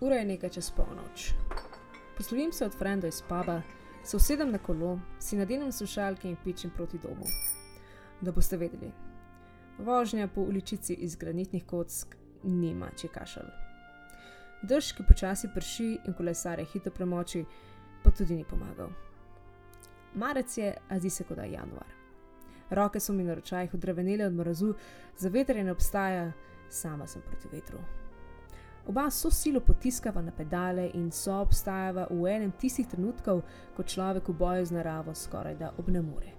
Ura je nekaj čez polnoč. Poslovim se od frenda iz puba, se usedem na kolo, si nadenem slušalke in pičem proti domu. Da boste vedeli, vožnja po uličici iz granitnih kock nima če kašal. Dež, ki počasi prši in kolesare hitro premoči, pa tudi ni pomagal. Marec je, a zdi se kot da je januar. Roke so mi na ročajih odrevenele od mrazu, za veter ne obstaja, sama sem proti vetru. Oba so silo potiskava na pedale in so obstajava v enem tistih trenutkov, ko človek v boju z naravo skoraj da obnemore.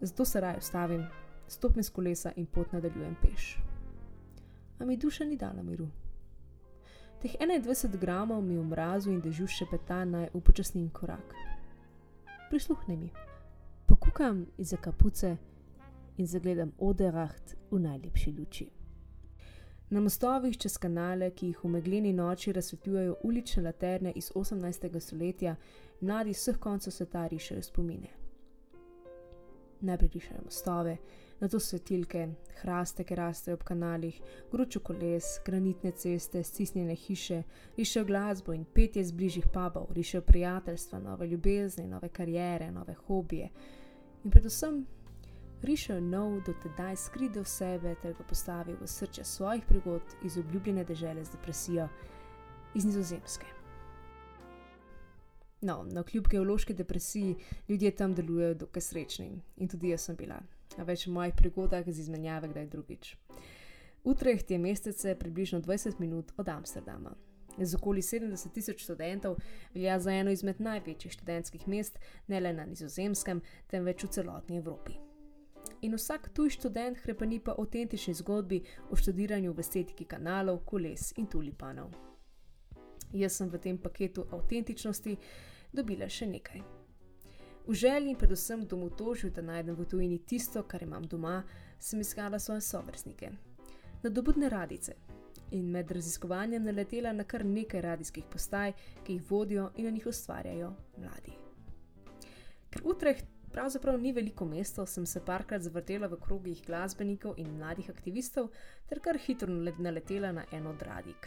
Zato se raje ustavim, stopim z kolesa in pot nadaljujem peš. A mi duša ni dala miru. Teh 21 gramov mi v mrazu in dežju še peta naj upočasnim korak. Prisluhni mi. Pokukam iz kapuce in zagledam Oderacht v najlepši luči. Na mostovih čez kanale, ki jih v megleni noči razsvetljujejo ulične laterne iz 18. stoletja, mladi vseh koncev sveta rišajo spomine. Najprej rišajo mostove, nato svetilke, hraste, ki rastejo ob kanalih, gručo koles, granitne ceste, stisnjene hiše, rišajo glasbo in petje z bližnjih pubov, rišajo prijateljstva, nove ljubezni, nove karijere, nove hobije in predvsem rišejo nov, dotedaj skride v sebe ter ga postavi v srce svojih prigod iz obljubljene dežele z depresijo iz Nizozemske. No, na kljub geološki depresiji ljudje tam delujejo dokaj srečni in tudi jaz sem bila, a več v mojih prigodah z izmenjave kdaj drugič. Utrecht je mestece približno 20 minut od Amsterdama. Z okoli 70 tisoč študentov velja za eno izmed največjih študentskih mest ne le na Nizozemskem, temveč v celotni Evropi in vsak tuj študent krepani pa avtentični zgodbi o študiranju v estetiki kanalov, koles in tulipanov. Jaz sem v tem paketu avtentičnosti dobila še nekaj. V želji in predvsem domotožju, da najdem v tujini tisto, kar imam doma, sem iskala svoje sovrstnike. Nadobudne radice. In med raziskovanjem naletela na kar nekaj radijskih postaj, ki jih vodijo in na njih ustvarjajo mladi. Ker Utrecht Pravzaprav ni veliko mesta, sem se parkrat zavrtela v krogih glasbenikov in mladih aktivistov, ter kar hitro naletela na eno dradik.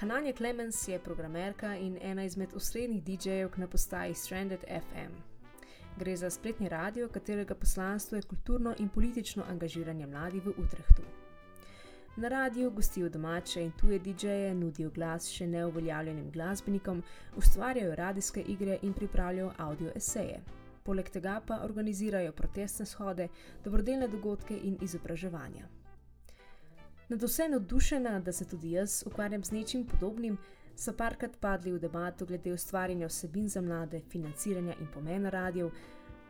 Hananja Clemens je programerka in ena izmed osrednjih DJ-jev na postaji Stranded FM. Gre za spletni radio, katerega poslanstvo je kulturno in politično angažiranje mladih v Utrehtu. Na radiju gostijo domače in tuje DJ-je, nudijo glas še neuveljavljenim glasbenikom, ustvarjajo radijske igre in pripravljajo audio eseje. Poleg tega pa organizirajo protestne shode, dobrodelne dogodke in izobraževanja. Nad vse navdušena, da se tudi jaz ukvarjam z nečim podobnim, so parkrat padli v debato glede ustvarjanja vsebin za mlade, financiranja in pomena radijev,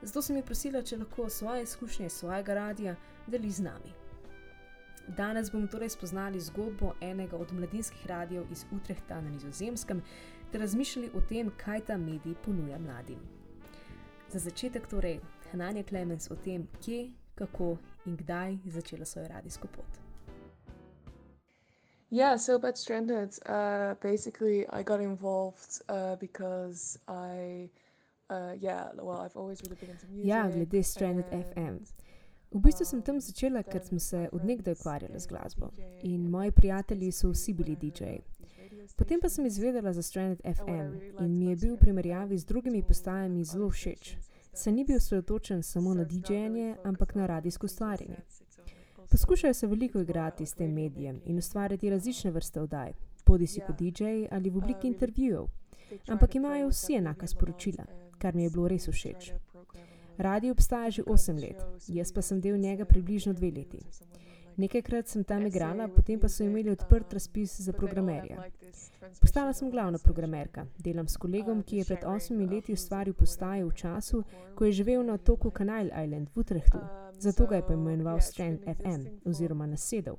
zato sem jih prosila, če lahko svoje izkušnje svojega radia deli z nami. Danes bomo torej spoznali zgodbo enega od mladinskih radijev iz Utrehta na Nizozemskem ter razmišljali o tem, kaj ta medij ponuja mladim. Za začetek torej Hananja Klemens o tem, kje, kako in kdaj je začela svojo radijsko pot. Yeah, so about Stranded, uh, basically, I got involved uh, because I, uh, yeah, well, I've always really been into music. Ja, glede Stranded FM. V bistvu sem tam začela, ker sem se odnegdaj ukvarjala z glasbo in moji prijatelji so vsi bili DJ-ji. Potem pa sem izvedela za Stranded FM in mi je bil v primerjavi z drugimi postajami zelo všeč. Se ni bil osredotočen samo na DJ-janje, ampak na radijsko ustvarjanje. Poskušajo se veliko igrati s tem medijem in ustvarjati različne vrste oddaj, bodi si kot DJ ali v obliki intervjujev, ampak imajo vsi enaka sporočila, kar mi je bilo res všeč. Radio obstaja že 8 let, jaz pa sem del njega približno 2 leti. Nekajkrat sem tam igrala, potem pa so imeli odprt razpis za programerja. Postala sem glavna programerka, delam s kolegom, ki je pred 8 leti ustvaril postajo v času, ko je živel na otoku Canal Island v Utrehtu, zato ga je poimenoval Strand FM oziroma nasedel.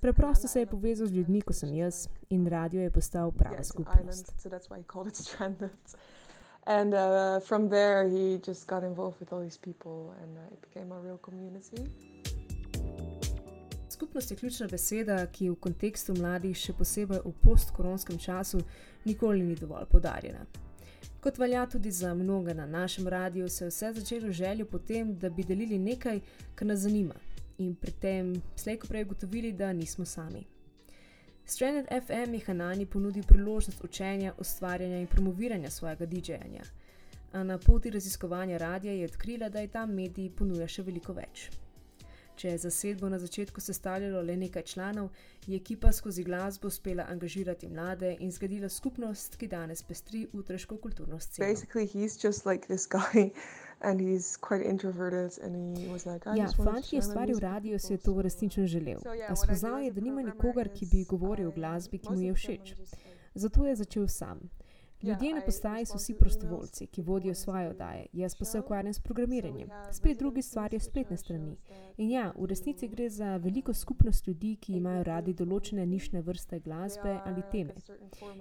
Preprosto se je povezal z ljudmi, ko sem jaz, in radio je postal prava skupnost. And uh, from there, he just got involved with all these people, and uh, it became a real community. Skupnost je ključna beseda, ki v kontekstu mladih, še posebej v postkoronskem času, nikoli ni dovolj podarjena. Kot velja tudi za mnoge na našem radiju, se je vse začelo željo po tem, da bi delili nekaj, kar nas zanima, in pri tem slejko prej ugotovili, da nismo sami. Stranded FM je Hanani ponudil priložnost učenja, ustvarjanja in promoviranja svojega DJ-janja. A na poti raziskovanja radia je odkrila, da je ta medij ponuja še veliko več. Če je zasedbo na začetku sestavljalo le nekaj članov, je ekipa skozi glasbo uspela angažirati mlade in zgradila skupnost, ki danes pestri utreško kulturno sceno. Basically, he's just like this guy, and he's quite introverted. And he was like, Ja, fant, ki je stvaril radio, si je to resnično želel. A spoznal je, da nima nikogar, ki bi govoril o glasbi, ki mu je všeč. Zato je začel sam. Ljudje na postaji so vsi prostovoljci, ki vodijo svoje oddaje, jaz pa se ukvarjam s programiranjem. Spet drugi stvarjajo which spletne strani. In ja, v resnici gre za veliko skupnost ljudi, ki imajo radi določene nišne vrste glasbe are ali teme.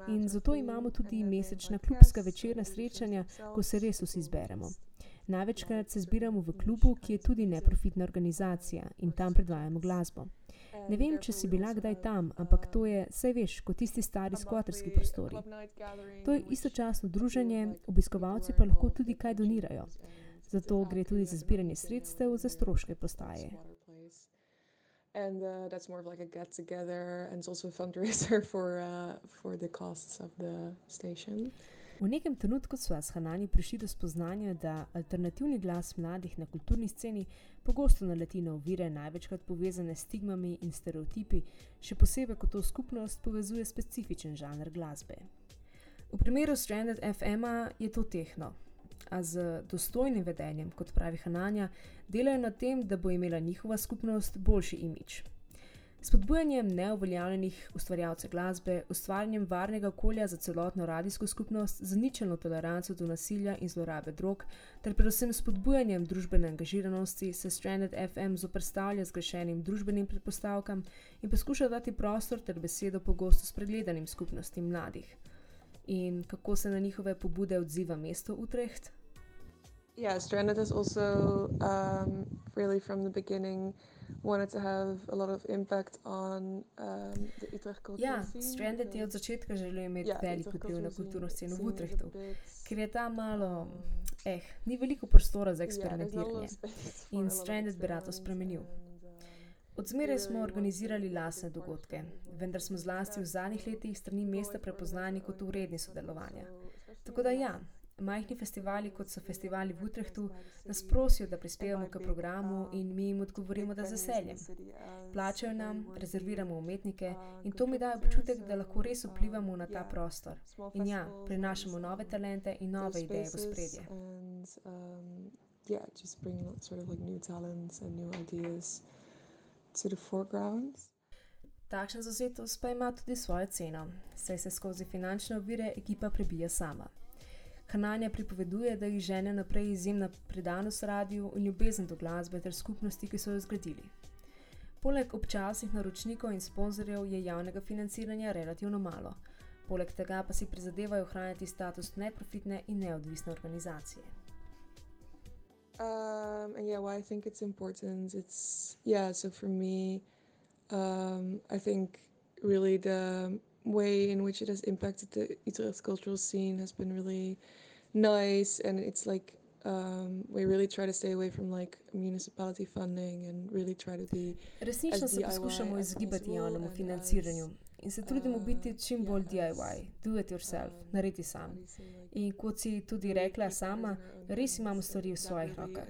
In zato imamo tudi mesečna klubska večerna srečanja, ko se res vsi zberemo. Največkrat se zbiramo v klubu, ki je tudi neprofitna organizacija in tam predvajamo glasbo. Ne vem, če si bila kdaj tam, ampak to je, saj veš, kot tisti stari skvoterski prostori. To je istočasno druženje, obiskovalci pa lahko tudi kaj donirajo. Zato gre tudi za zbiranje sredstev za stroške postaje. And uh, that's more of like a get together, and it's also a fundraiser for uh, for the costs of the station. V nekem trenutku sva s Hanani prišli do spoznanja, da alternativni glas mladih na kulturni sceni pogosto naleti na ovire, največkrat povezane s stigmami in stereotipi, še posebej, ko to skupnost povezuje specifičen žanr glasbe. V primeru Stranded FM-a je to tehno, a z dostojnim vedenjem, kot pravi Hananja, delajo na tem, da bo imela njihova skupnost boljši imič. Spodbujanjem neuveljavljenih ustvarjalcev glasbe, ustvarjanjem varnega okolja za celotno radijsko skupnost, z ničelno toleranco do nasilja in zlorabe drog, ter predvsem spodbujanjem družbene angažiranosti se Stranded FM zoprstavlja zgrešenim družbenim predpostavkam in poskuša dati prostor ter besedo pogosto spregledanim skupnostim mladih. In kako se na njihove pobude odziva mesto Utrecht? Yeah, Stranded has also um, really from the beginning wanted to have a lot of impact on um, the Utrecht cultural Ja, scene. Stranded je od začetka želel imeti yeah, the velik vpliv na kulturno sceno v Utrechtu, ker je tam malo, um, eh, ni veliko prostora za yeah, there's not a lot eksperimentiranje. space In Stranded bi rad to spremenil. and, um, Odzmeraj smo organizirali lasne dogodke, vendar smo zlasti v zadnjih letih strani mesta prepoznani kot uredni sodelovanja. Tako da ja, majhni festivali, kot so festivali v Utrechtu, nas prosijo, da prispevamo k programu in mi jim odgovorimo, da z veseljem. Plačajo nam, rezerviramo umetnike in to mi daje občutek, da lahko res vplivamo na ta prostor. In ja, prinašamo nove talente in nove ideje v spredje. Yeah, just bring sort of like new talents and new ideas to the foreground. Takšna zauzetost pa ima tudi svojo ceno, saj se skozi finančne ovire ekipa prebija sama. Hananja pripoveduje, da jih žene naprej izjemna predanost radiju in ljubezen do glasbe ter skupnosti, ki so jo zgradili. Poleg občasnih naročnikov in sponzorjev je javnega financiranja relativno malo, poleg tega pa si prizadevajo ohranjati status neprofitne in neodvisne organizacije. Um, and yeah, why I think it's important. It's yeah. So for me, um, I think really the way in which it has impacted the Utrecht cultural scene has been really nice, and it's like um, we really try to stay away from like municipality funding and really try to be Resnično as se DIY poskušamo as possible javnemu financiranju as, in se trudimo biti čim bolj DIY, do it yourself, naredi sam. In kot si tudi rekla sama, res imamo stvari v svojih rokah.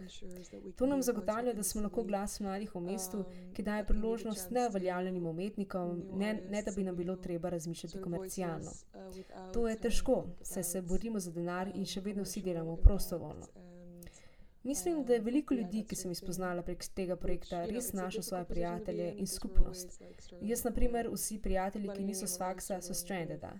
To nam zagotavlja, da smo lahko glas mladih v mestu, ki daje priložnost neuveljavljenim umetnikom, ne, ne da bi nam bilo treba razmišljati komercialno. To je težko, saj se borimo za denar in še vedno vsi delamo prostovoljno. Mislim, da je veliko ljudi, ki sem jih spoznala prek tega projekta, res našla svoje prijatelje in skupnost. Jaz, na primer, vsi prijatelji, ki niso s faksa, so strandeda.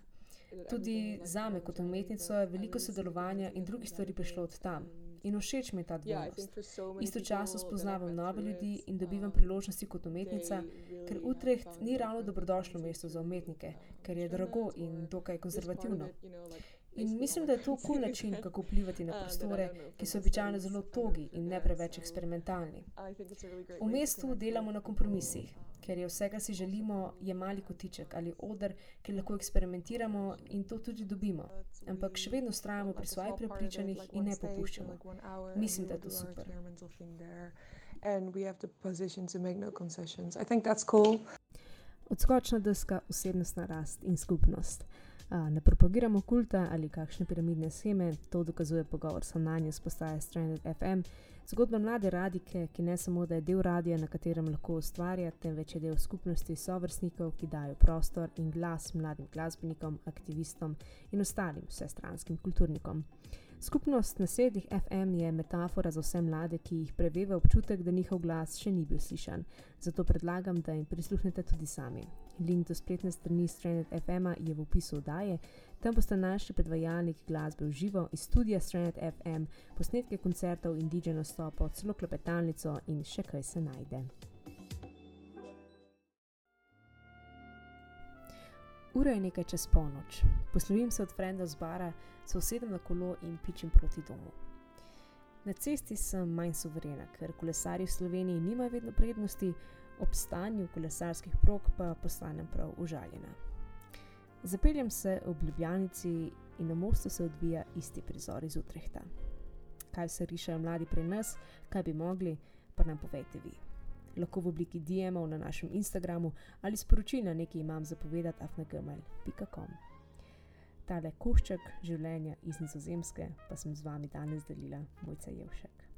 Tudi like, zame kot umetnico je veliko sodelovanja in drugih stvari prišlo od tam. In všeč mi je ta dvojnost. Istočasno spoznavam nove ljudi in dobivam priložnosti kot umetnica, ker Utrecht ni ravno dobrodošlo mesto za umetnike, um, ker je drago in dokaj konzervativno. In mislim, da je to kul friends način, kako vplivati na prostore, ki so običajno zelo togi in ne preveč eksperimentalni. I think it's a really great V mestu delamo na kompromisih, ker je vse, kar si želimo, je mali kotiček ali oder, ki lahko eksperimentiramo in to tudi dobimo. Ampak še vedno ustrajamo pri svojih prepričanjih in ne popuščamo. Mislim, da je to super. and we have the position to make no concessions. I think that's cool. Odskočna deska, osebnostna rast in skupnost. Ne propagiramo kulta ali kakšne piramidne scheme, to dokazuje pogovor s Nanjo s postaje Stranded FM. Zgodba mlade radike, ki ne samo da je del radia, na katerem lahko ustvarja, temveč je del skupnosti sovrstnikov, ki dajo prostor in glas mladim glasbenikom, aktivistom in ostalim vsestranskim kulturnikom. Skupnost nasednih FM je metafora za vse mlade, ki jih preveva občutek, da njihov glas še ni bil slišan. Zato predlagam, da jim prisluhnete tudi sami. Link do spletne strani Stranded FM je v opisu oddaje, tam boste našli predvajalnik glasbe v živo iz studia Stranded FM, posnetke koncertov in DJ nastopov, celo klepetalnico in še kaj se najde. Ura je nekaj čez polnoč. Poslovim se od frenda z bara, se usedem na kolo in pičim proti domu. Na cesti sem manj suverena, ker kolesarji v Sloveniji nimajo vedno prednosti, ob stanju kolesarskih prog pa postanem prav užaljena. Zapeljem se ob Ljubljanici in na mostu se odvija isti prizor iz Utrehta. Kaj se rišajo mladi pri nas, kaj bi mogli, pa nam povejte vi lahko v obliki DM-ov na našem Instagramu ali sporočil na nekaj imam zapovedati afnagmail.com. Tale košček življenja iz Nizozemske pa sem z vami danes delila, mojca Jevšek.